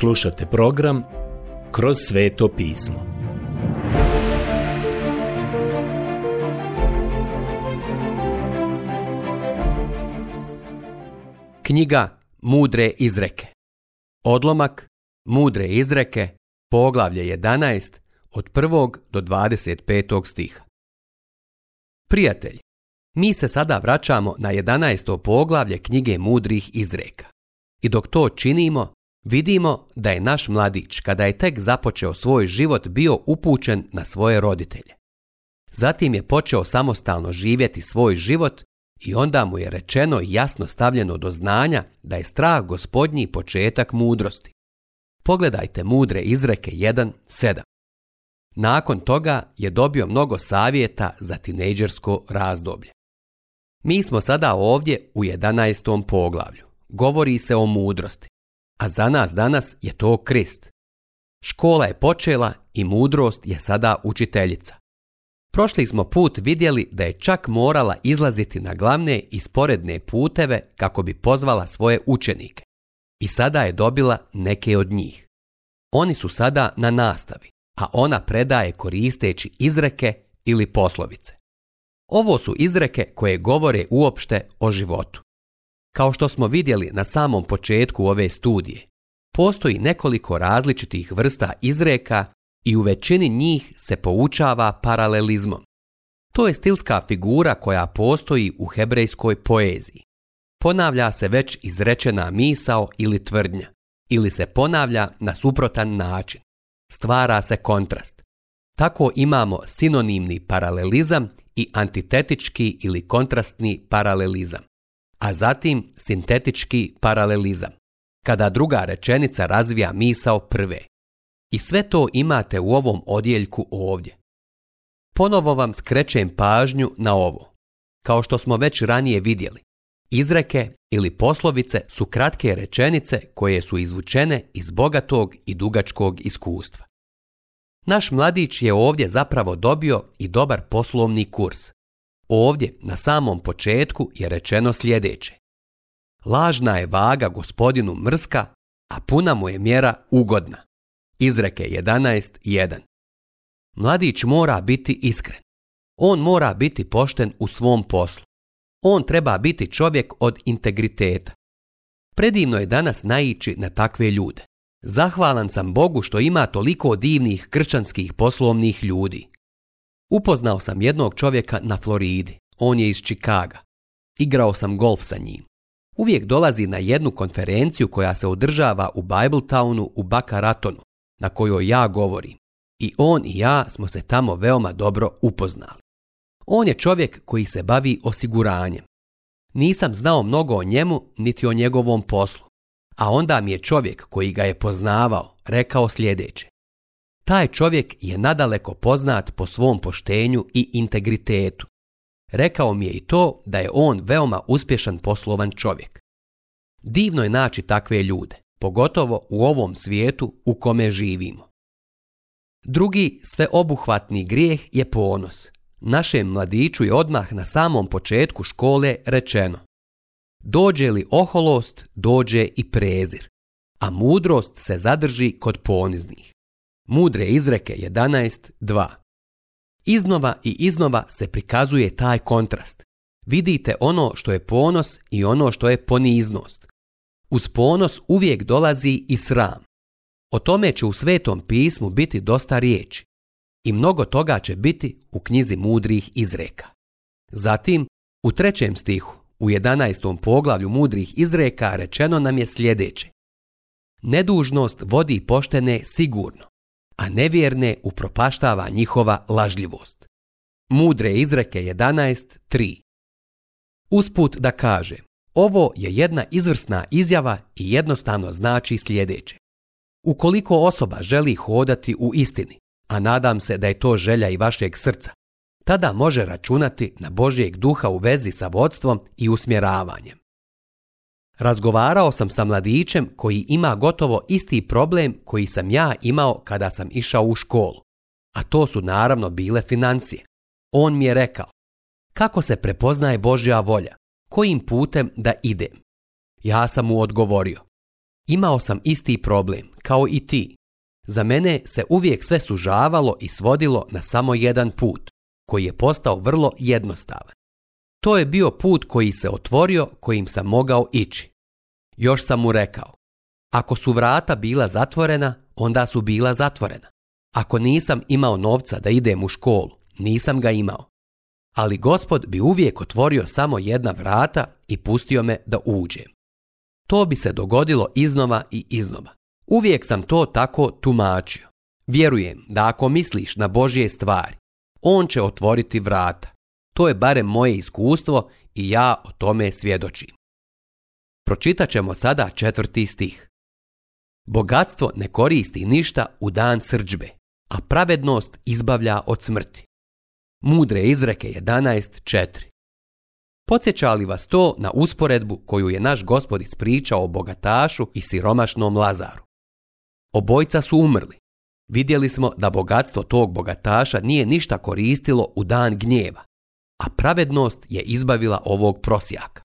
Slušate program Kroz sveto pismo. Knjiga Mudre izreke Odlomak Mudre izreke Poglavlje 11 od 1. do 25. stiha Prijatelj, mi se sada vraćamo na 11. poglavlje knjige Mudrih izreka. I dok to činimo, Vidimo da je naš mladić kada je tek započeo svoj život bio upućen na svoje roditelje. Zatim je počeo samostalno živjeti svoj život i onda mu je rečeno jasno stavljeno do znanja da je strah gospodnji početak mudrosti. Pogledajte mudre izreke 1.7. Nakon toga je dobio mnogo savjeta za tinejdžersko razdoblje. Mi smo sada ovdje u 11. poglavlju. Govori se o mudrosti a za nas danas je to krist. Škola je počela i mudrost je sada učiteljica. Prošli smo put vidjeli da je čak morala izlaziti na glavne i sporedne puteve kako bi pozvala svoje učenike. I sada je dobila neke od njih. Oni su sada na nastavi, a ona predaje koristeći izreke ili poslovice. Ovo su izreke koje govore uopšte o životu. Kao što smo vidjeli na samom početku ove studije, postoji nekoliko različitih vrsta izreka i u većini njih se poučava paralelizmom. To je stilska figura koja postoji u hebrejskoj poeziji. Ponavlja se već izrečena misao ili tvrdnja, ili se ponavlja na suprotan način. Stvara se kontrast. Tako imamo sinonimni paralelizam i antitetički ili kontrastni paralelizam a zatim sintetički paralelizam, kada druga rečenica razvija misao prve. I sve to imate u ovom odjeljku ovdje. Ponovo vam skrećem pažnju na ovo. Kao što smo već ranije vidjeli, izreke ili poslovice su kratke rečenice koje su izvučene iz bogatog i dugačkog iskustva. Naš mladić je ovdje zapravo dobio i dobar poslovni kurs. Ovdje na samom početku je rečeno sljedeće. Lažna je vaga gospodinu mrska, a puna mu je mjera ugodna. Izreke 11.1 Mladić mora biti iskren. On mora biti pošten u svom poslu. On treba biti čovjek od integriteta. Predivno je danas naići na takve ljude. Zahvalan sam Bogu što ima toliko divnih kršćanskih poslovnih ljudi. Upoznao sam jednog čovjeka na Floridi. On je iz Čikaga. Igrao sam golf sa njim. Uvijek dolazi na jednu konferenciju koja se održava u Bibletownu u Bakaratonu, na kojoj ja govorim. I on i ja smo se tamo veoma dobro upoznali. On je čovjek koji se bavi osiguranjem. Nisam znao mnogo o njemu niti o njegovom poslu. A onda mi je čovjek koji ga je poznavao rekao sljedeće. Taj čovjek je nadaleko poznat po svom poštenju i integritetu. Rekao mi je i to da je on veoma uspješan poslovan čovjek. Divno je naći takve ljude, pogotovo u ovom svijetu u kome živimo. Drugi sveobuhvatni grijeh je ponos. Našem mladiću je odmah na samom početku škole rečeno Dođe li oholost, dođe i prezir, a mudrost se zadrži kod poniznih. Mudre izreke 11.2 Iznova i iznova se prikazuje taj kontrast. Vidite ono što je ponos i ono što je poniznost. Uz ponos uvijek dolazi i sram. O tome će u Svetom pismu biti dosta riječi i mnogo toga će biti u knjizi mudrih izreka. Zatim, u trećem stihu, u 11. poglavlju mudrih izreka rečeno nam je sljedeće. Nedužnost vodi poštene sigurno, a nevjerne upropaštava njihova lažljivost. Mudre izreke 11.3 Usput da kaže, ovo je jedna izvrsna izjava i jednostavno znači sljedeće. Ukoliko osoba želi hodati u istini, a nadam se da je to želja i vašeg srca, tada može računati na Božijeg duha u vezi sa vodstvom i usmjeravanjem. Razgovarao sam sa mladićem koji ima gotovo isti problem koji sam ja imao kada sam išao u školu. A to su naravno bile financije. On mi je rekao, kako se prepoznaje Božja volja, kojim putem da idem. Ja sam mu odgovorio, imao sam isti problem, kao i ti. Za mene se uvijek sve sužavalo i svodilo na samo jedan put, koji je postao vrlo jednostavan. To je bio put koji se otvorio, kojim sam mogao ići. Još sam mu rekao, ako su vrata bila zatvorena, onda su bila zatvorena. Ako nisam imao novca da idem u školu, nisam ga imao. Ali gospod bi uvijek otvorio samo jedna vrata i pustio me da uđem. To bi se dogodilo iznova i iznova. Uvijek sam to tako tumačio. Vjerujem da ako misliš na Božje stvari, On će otvoriti vrata. To je barem moje iskustvo i ja o tome svjedočim. Pročitat ćemo sada četvrti stih. Bogatstvo ne koristi ništa u dan srđbe, a pravednost izbavlja od smrti. Mudre izreke 11.4 Podsjeća li vas to na usporedbu koju je naš gospod ispričao o bogatašu i siromašnom Lazaru? Obojca su umrli. Vidjeli smo da bogatstvo tog bogataša nije ništa koristilo u dan gnjeva, a pravednost je izbavila ovog prosjaka.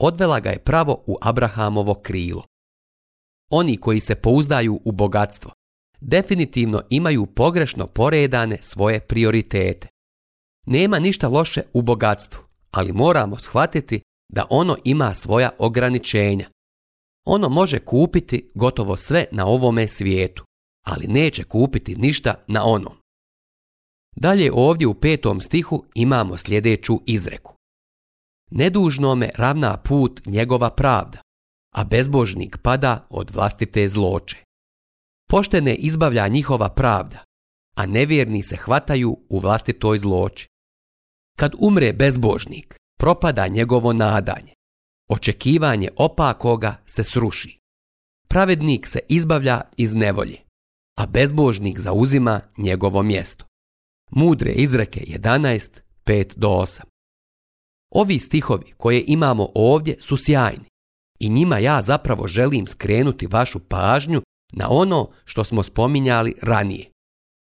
Odvela ga je pravo u Abrahamovo krilo. Oni koji se pouzdaju u bogatstvo definitivno imaju pogrešno poredane svoje prioritete. Nema ništa loše u bogatstvu, ali moramo shvatiti da ono ima svoja ograničenja. Ono može kupiti gotovo sve na ovome svijetu, ali neće kupiti ništa na onom. Dalje ovdje u petom stihu imamo sljedeću izreku. Nedužno me ravna put njegova pravda, a bezbožnik pada od vlastite zloče. Poštene izbavlja njihova pravda, a nevjerni se hvataju u vlastitoj zloči. Kad umre bezbožnik, propada njegovo nadanje. Očekivanje opakoga se sruši. Pravednik se izbavlja iz nevolje, a bezbožnik zauzima njegovo mjesto. Mudre izreke 11, do 8. Ovi stihovi koje imamo ovdje su sjajni i njima ja zapravo želim skrenuti vašu pažnju na ono što smo spominjali ranije.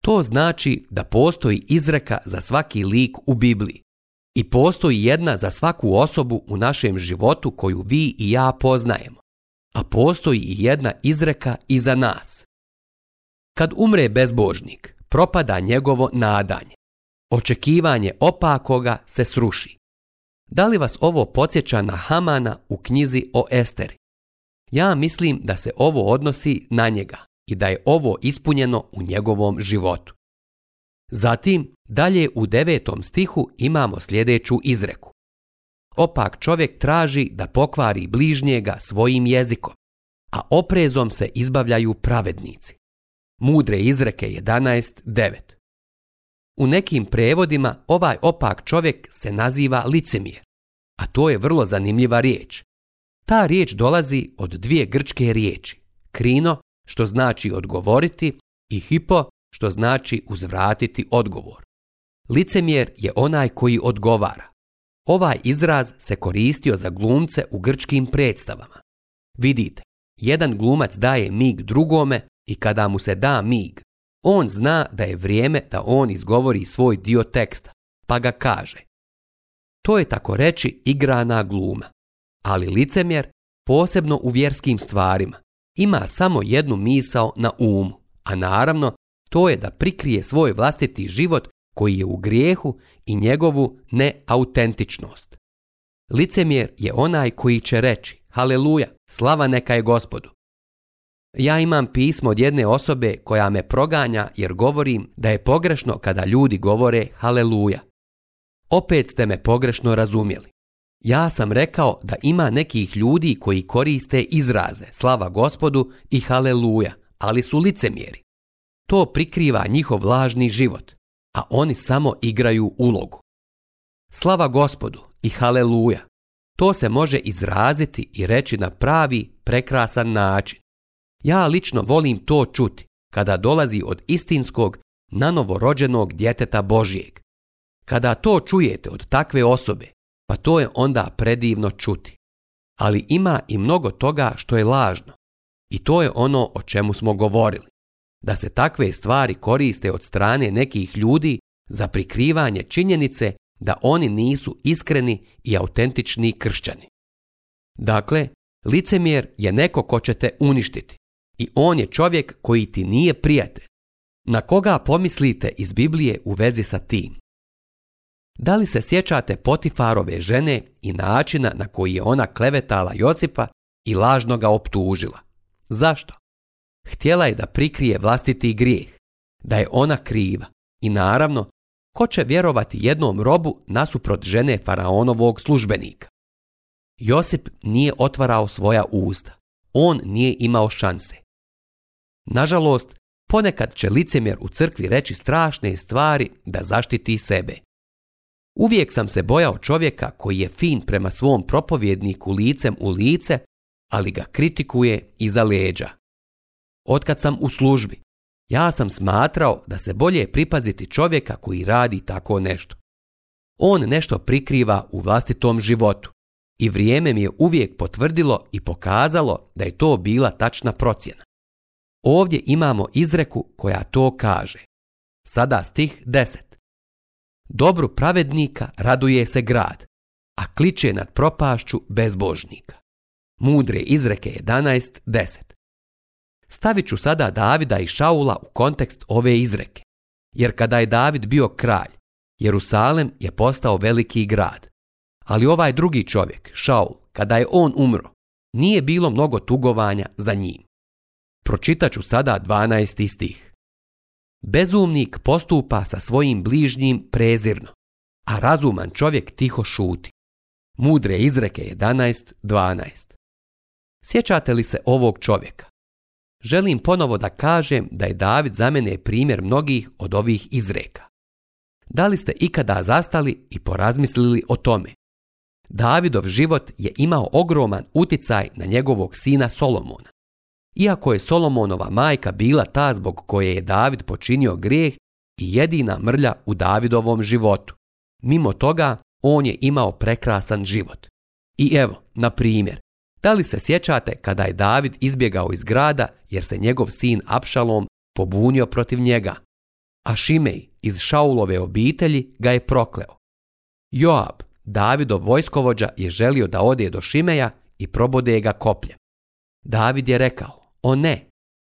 To znači da postoji izreka za svaki lik u Bibliji i postoji jedna za svaku osobu u našem životu koju vi i ja poznajemo, a postoji i jedna izreka i za nas. Kad umre bezbožnik, propada njegovo nadanje. Očekivanje opakoga se sruši. Da li vas ovo podsjeća na Hamana u knjizi o Esteri? Ja mislim da se ovo odnosi na njega i da je ovo ispunjeno u njegovom životu. Zatim, dalje u devetom stihu imamo sljedeću izreku. Opak čovjek traži da pokvari bližnjega svojim jezikom, a oprezom se izbavljaju pravednici. Mudre izreke 11.9. U nekim prevodima ovaj opak čovjek se naziva licemjer, a to je vrlo zanimljiva riječ. Ta riječ dolazi od dvije grčke riječi, krino, što znači odgovoriti, i hipo, što znači uzvratiti odgovor. Licemjer je onaj koji odgovara. Ovaj izraz se koristio za glumce u grčkim predstavama. Vidite, jedan glumac daje mig drugome i kada mu se da mig, on zna da je vrijeme da on izgovori svoj dio teksta, pa ga kaže. To je tako reći igrana gluma, ali licemjer, posebno u vjerskim stvarima, ima samo jednu misao na umu, a naravno to je da prikrije svoj vlastiti život koji je u grijehu i njegovu neautentičnost. Licemjer je onaj koji će reći, haleluja, slava neka je gospodu, ja imam pismo od jedne osobe koja me proganja jer govorim da je pogrešno kada ljudi govore haleluja. Opet ste me pogrešno razumjeli. Ja sam rekao da ima nekih ljudi koji koriste izraze slava gospodu i haleluja, ali su licemjeri. To prikriva njihov lažni život, a oni samo igraju ulogu. Slava gospodu i haleluja. To se može izraziti i reći na pravi, prekrasan način. Ja lično volim to čuti kada dolazi od istinskog, nanovorođenog djeteta Božijeg. Kada to čujete od takve osobe, pa to je onda predivno čuti. Ali ima i mnogo toga što je lažno. I to je ono o čemu smo govorili. Da se takve stvari koriste od strane nekih ljudi za prikrivanje činjenice da oni nisu iskreni i autentični kršćani. Dakle, licemjer je neko ko će te uništiti. I on je čovjek koji ti nije prijatelj. Na koga pomislite iz Biblije u vezi sa tim? Da li se sjećate Potifarove žene i načina na koji je ona klevetala Josipa i lažno ga optužila? Zašto? Htjela je da prikrije vlastiti grijeh, da je ona kriva i naravno, ko će vjerovati jednom robu nasuprot žene faraonovog službenika? Josip nije otvarao svoja usta. On nije imao šanse. Nažalost, ponekad će licemjer u crkvi reći strašne stvari da zaštiti sebe. Uvijek sam se bojao čovjeka koji je fin prema svom propovjedniku licem u lice, ali ga kritikuje iza leđa. Otkad sam u službi, ja sam smatrao da se bolje pripaziti čovjeka koji radi tako nešto. On nešto prikriva u vlastitom životu i vrijeme mi je uvijek potvrdilo i pokazalo da je to bila tačna procjena. Ovdje imamo izreku koja to kaže. Sada stih 10. Dobru pravednika raduje se grad, a kliče nad propašću bezbožnika. Mudre izreke 11.10. Stavit ću sada Davida i Šaula u kontekst ove izreke, jer kada je David bio kralj, Jerusalem je postao veliki grad. Ali ovaj drugi čovjek, Šaul, kada je on umro, nije bilo mnogo tugovanja za njim. Pročitat sada 12. stih. Bezumnik postupa sa svojim bližnjim prezirno, a razuman čovjek tiho šuti. Mudre izreke 11.12. Sjećate li se ovog čovjeka? Želim ponovo da kažem da je David za mene primjer mnogih od ovih izreka. Da li ste ikada zastali i porazmislili o tome? Davidov život je imao ogroman uticaj na njegovog sina Solomona. Iako je Solomonova majka bila ta zbog koje je David počinio grijeh i jedina mrlja u Davidovom životu. Mimo toga, on je imao prekrasan život. I evo, na primjer, da li se sjećate kada je David izbjegao iz grada jer se njegov sin Apšalom pobunio protiv njega? A Šimej iz Šaulove obitelji ga je prokleo. Joab, Davidov vojskovođa, je želio da ode do Šimeja i probode ga kopljem. David je rekao, o ne,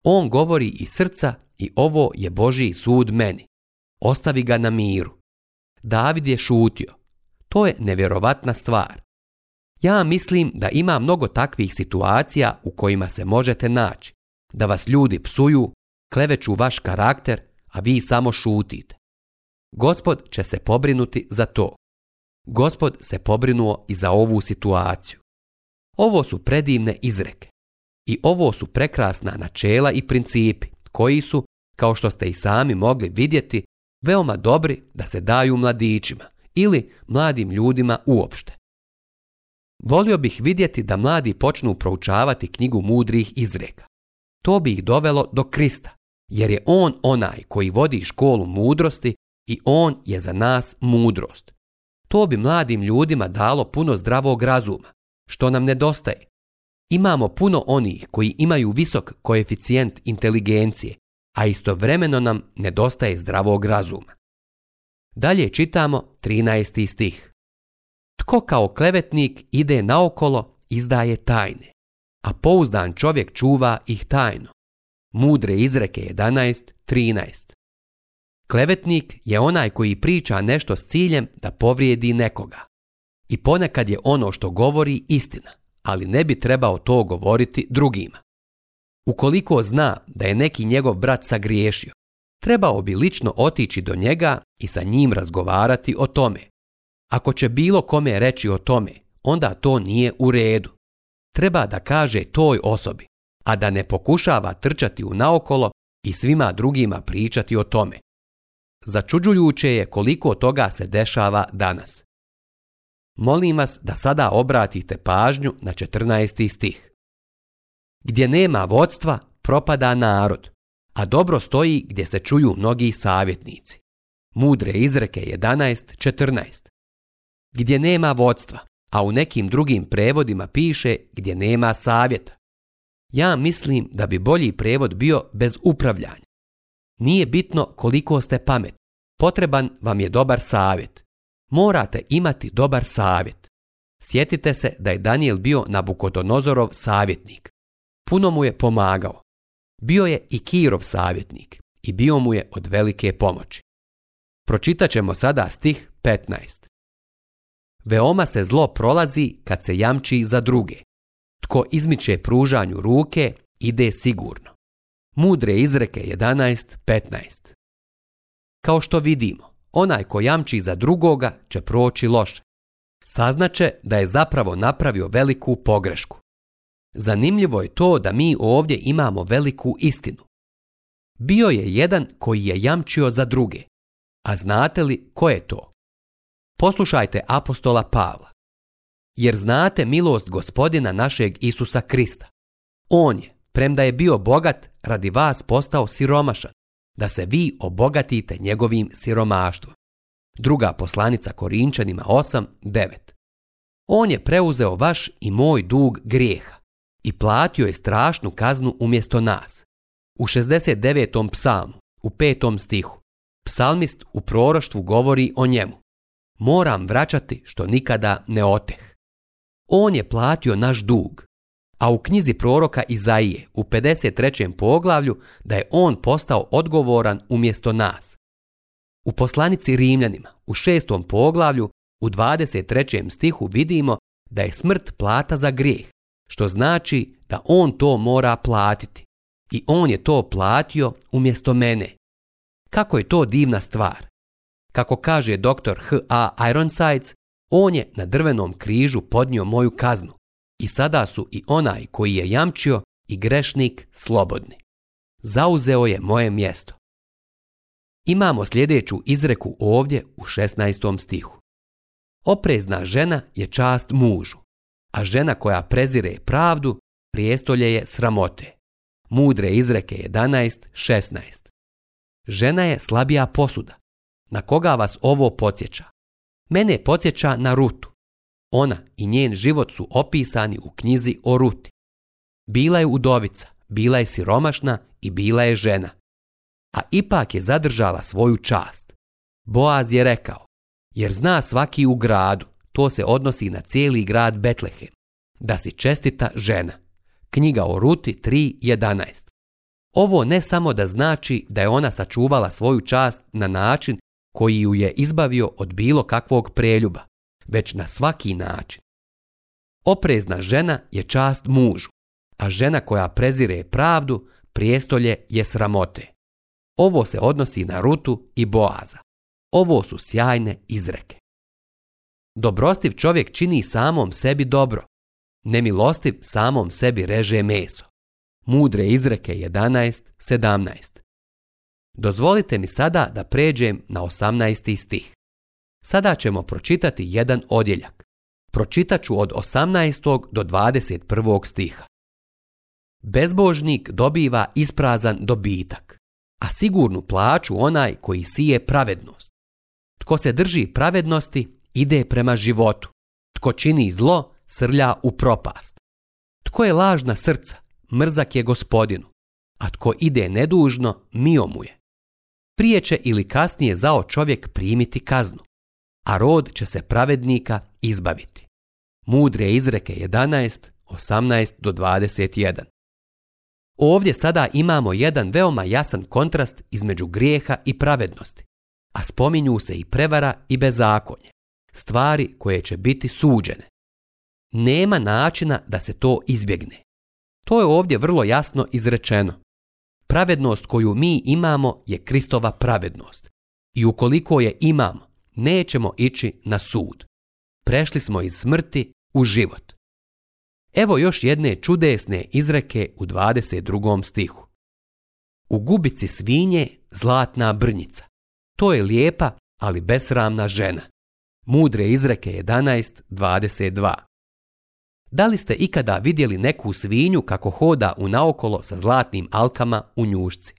on govori iz srca i ovo je Božiji sud meni. Ostavi ga na miru. David je šutio. To je nevjerovatna stvar. Ja mislim da ima mnogo takvih situacija u kojima se možete naći. Da vas ljudi psuju, kleveću vaš karakter, a vi samo šutite. Gospod će se pobrinuti za to. Gospod se pobrinuo i za ovu situaciju. Ovo su predivne izreke. I ovo su prekrasna načela i principi koji su, kao što ste i sami mogli vidjeti, veoma dobri da se daju mladićima ili mladim ljudima uopšte. Volio bih vidjeti da mladi počnu proučavati knjigu mudrih izreka. To bi ih dovelo do Krista, jer je on onaj koji vodi školu mudrosti i on je za nas mudrost. To bi mladim ljudima dalo puno zdravog razuma, što nam nedostaje, Imamo puno onih koji imaju visok koeficijent inteligencije, a istovremeno nam nedostaje zdravog razuma. Dalje čitamo 13. stih. Tko kao klevetnik ide naokolo, izdaje tajne, a pouzdan čovjek čuva ih tajno. Mudre izreke 11.13. Klevetnik je onaj koji priča nešto s ciljem da povrijedi nekoga. I ponekad je ono što govori istina ali ne bi trebao to govoriti drugima. Ukoliko zna da je neki njegov brat sagriješio, trebao bi lično otići do njega i sa njim razgovarati o tome. Ako će bilo kome reći o tome, onda to nije u redu. Treba da kaže toj osobi, a da ne pokušava trčati u naokolo i svima drugima pričati o tome. Začuđujuće je koliko toga se dešava danas. Molim vas da sada obratite pažnju na 14. stih. Gdje nema vodstva, propada narod, a dobro stoji gdje se čuju mnogi savjetnici. Mudre izreke 11.14. Gdje nema vodstva, a u nekim drugim prevodima piše gdje nema savjeta. Ja mislim da bi bolji prevod bio bez upravljanja. Nije bitno koliko ste pamet, potreban vam je dobar savjet morate imati dobar savjet. Sjetite se da je Daniel bio Nabukodonozorov savjetnik. Puno mu je pomagao. Bio je i Kirov savjetnik i bio mu je od velike pomoći. Pročitat ćemo sada stih 15. Veoma se zlo prolazi kad se jamči za druge. Tko izmiče pružanju ruke, ide sigurno. Mudre izreke 11.15 Kao što vidimo, Onaj ko jamči za drugoga će proći loše. Saznače da je zapravo napravio veliku pogrešku. Zanimljivo je to da mi ovdje imamo veliku istinu. Bio je jedan koji je jamčio za druge. A znate li ko je to? Poslušajte apostola Pavla. Jer znate milost gospodina našeg Isusa Krista. On je, premda je bio bogat, radi vas postao siromašan, da se vi obogatite njegovim siromaštvom. Druga poslanica Korinčanima 8.9. On je preuzeo vaš i moj dug grijeha i platio je strašnu kaznu umjesto nas. U 69. psalmu, u 5. stihu, psalmist u proroštvu govori o njemu. Moram vraćati što nikada ne oteh. On je platio naš dug, a u knjizi proroka Izaije u 53. poglavlju da je on postao odgovoran umjesto nas. U poslanici Rimljanima u 6. poglavlju u 23. stihu vidimo da je smrt plata za grijeh, što znači da on to mora platiti. I on je to platio umjesto mene. Kako je to divna stvar? Kako kaže dr. H. A. Ironsides, on je na drvenom križu podnio moju kaznu, i sada su i onaj koji je jamčio i grešnik slobodni. Zauzeo je moje mjesto. Imamo sljedeću izreku ovdje u 16. stihu. Oprezna žena je čast mužu, a žena koja prezire pravdu prijestolje je sramote. Mudre izreke 11.16. Žena je slabija posuda. Na koga vas ovo podsjeća? Mene podsjeća na Rutu. Ona i njen život su opisani u knjizi o Ruti. Bila je udovica, bila je siromašna i bila je žena. A ipak je zadržala svoju čast. Boaz je rekao, jer zna svaki u gradu, to se odnosi na cijeli grad Betlehem, da si čestita žena. Knjiga o Ruti 3.11 Ovo ne samo da znači da je ona sačuvala svoju čast na način koji ju je izbavio od bilo kakvog preljuba, već na svaki način. Oprezna žena je čast mužu, a žena koja prezire pravdu, prijestolje je sramote. Ovo se odnosi na Rutu i Boaza. Ovo su sjajne izreke. Dobrostiv čovjek čini samom sebi dobro. Nemilostiv samom sebi reže meso. Mudre izreke 11.17. Dozvolite mi sada da pređem na 18. stih. Sada ćemo pročitati jedan odjeljak. Pročitat ću od 18. do 21. stiha. Bezbožnik dobiva isprazan dobitak, a sigurnu plaću onaj koji sije pravednost. Tko se drži pravednosti, ide prema životu. Tko čini zlo, srlja u propast. Tko je lažna srca, mrzak je gospodinu, a tko ide nedužno, mio mu je. Prije će ili kasnije zao čovjek primiti kaznu a rod će se pravednika izbaviti. Mudre izreke 11, 18 do 21. Ovdje sada imamo jedan veoma jasan kontrast između grijeha i pravednosti, a spominju se i prevara i bezakonje, stvari koje će biti suđene. Nema načina da se to izbjegne. To je ovdje vrlo jasno izrečeno. Pravednost koju mi imamo je Kristova pravednost. I ukoliko je imamo, nećemo ići na sud. Prešli smo iz smrti u život. Evo još jedne čudesne izreke u 22. stihu. U gubici svinje zlatna brnjica. To je lijepa, ali besramna žena. Mudre izreke 11.22. Da li ste ikada vidjeli neku svinju kako hoda u naokolo sa zlatnim alkama u njušci?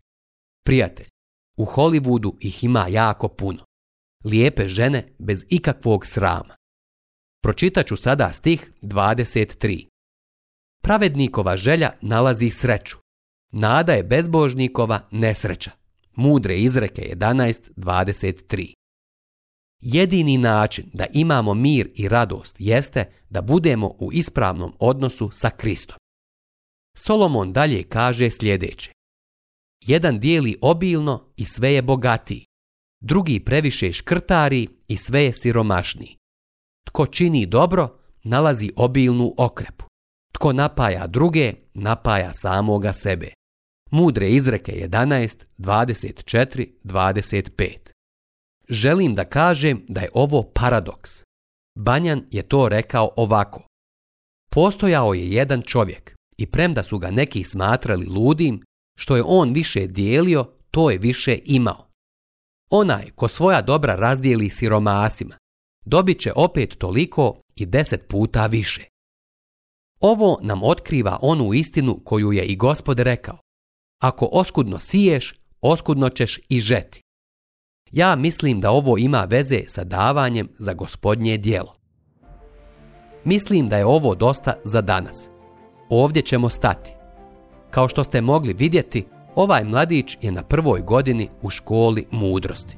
Prijatelj, u Hollywoodu ih ima jako puno lijepe žene bez ikakvog srama. Pročitat ću sada stih 23. Pravednikova želja nalazi sreću. Nada je bezbožnikova nesreća. Mudre izreke 11.23. Jedini način da imamo mir i radost jeste da budemo u ispravnom odnosu sa Kristom. Solomon dalje kaže sljedeće. Jedan dijeli obilno i sve je bogatiji drugi previše škrtari i sve je siromašniji. Tko čini dobro, nalazi obilnu okrepu. Tko napaja druge, napaja samoga sebe. Mudre izreke 11, 24, 25. Želim da kažem da je ovo paradoks. Banjan je to rekao ovako. Postojao je jedan čovjek i premda su ga neki smatrali ludim, što je on više dijelio, to je više imao. Onaj ko svoja dobra razdijeli siromasima, dobit će opet toliko i deset puta više. Ovo nam otkriva onu istinu koju je i gospod rekao. Ako oskudno siješ, oskudno ćeš i žeti. Ja mislim da ovo ima veze sa davanjem za gospodnje dijelo. Mislim da je ovo dosta za danas. Ovdje ćemo stati. Kao što ste mogli vidjeti, Ovaj mladić je na prvoj godini u školi mudrosti.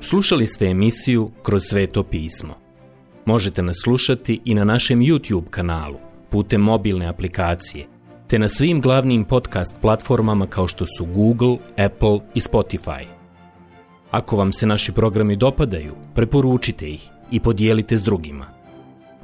Slušali ste emisiju Kroz sveto pismo. Možete nas slušati i na našem YouTube kanalu putem mobilne aplikacije te na svim glavnim podcast platformama kao što su Google, Apple i Spotify. Ako vam se naši programi dopadaju, preporučite ih i podijelite s drugima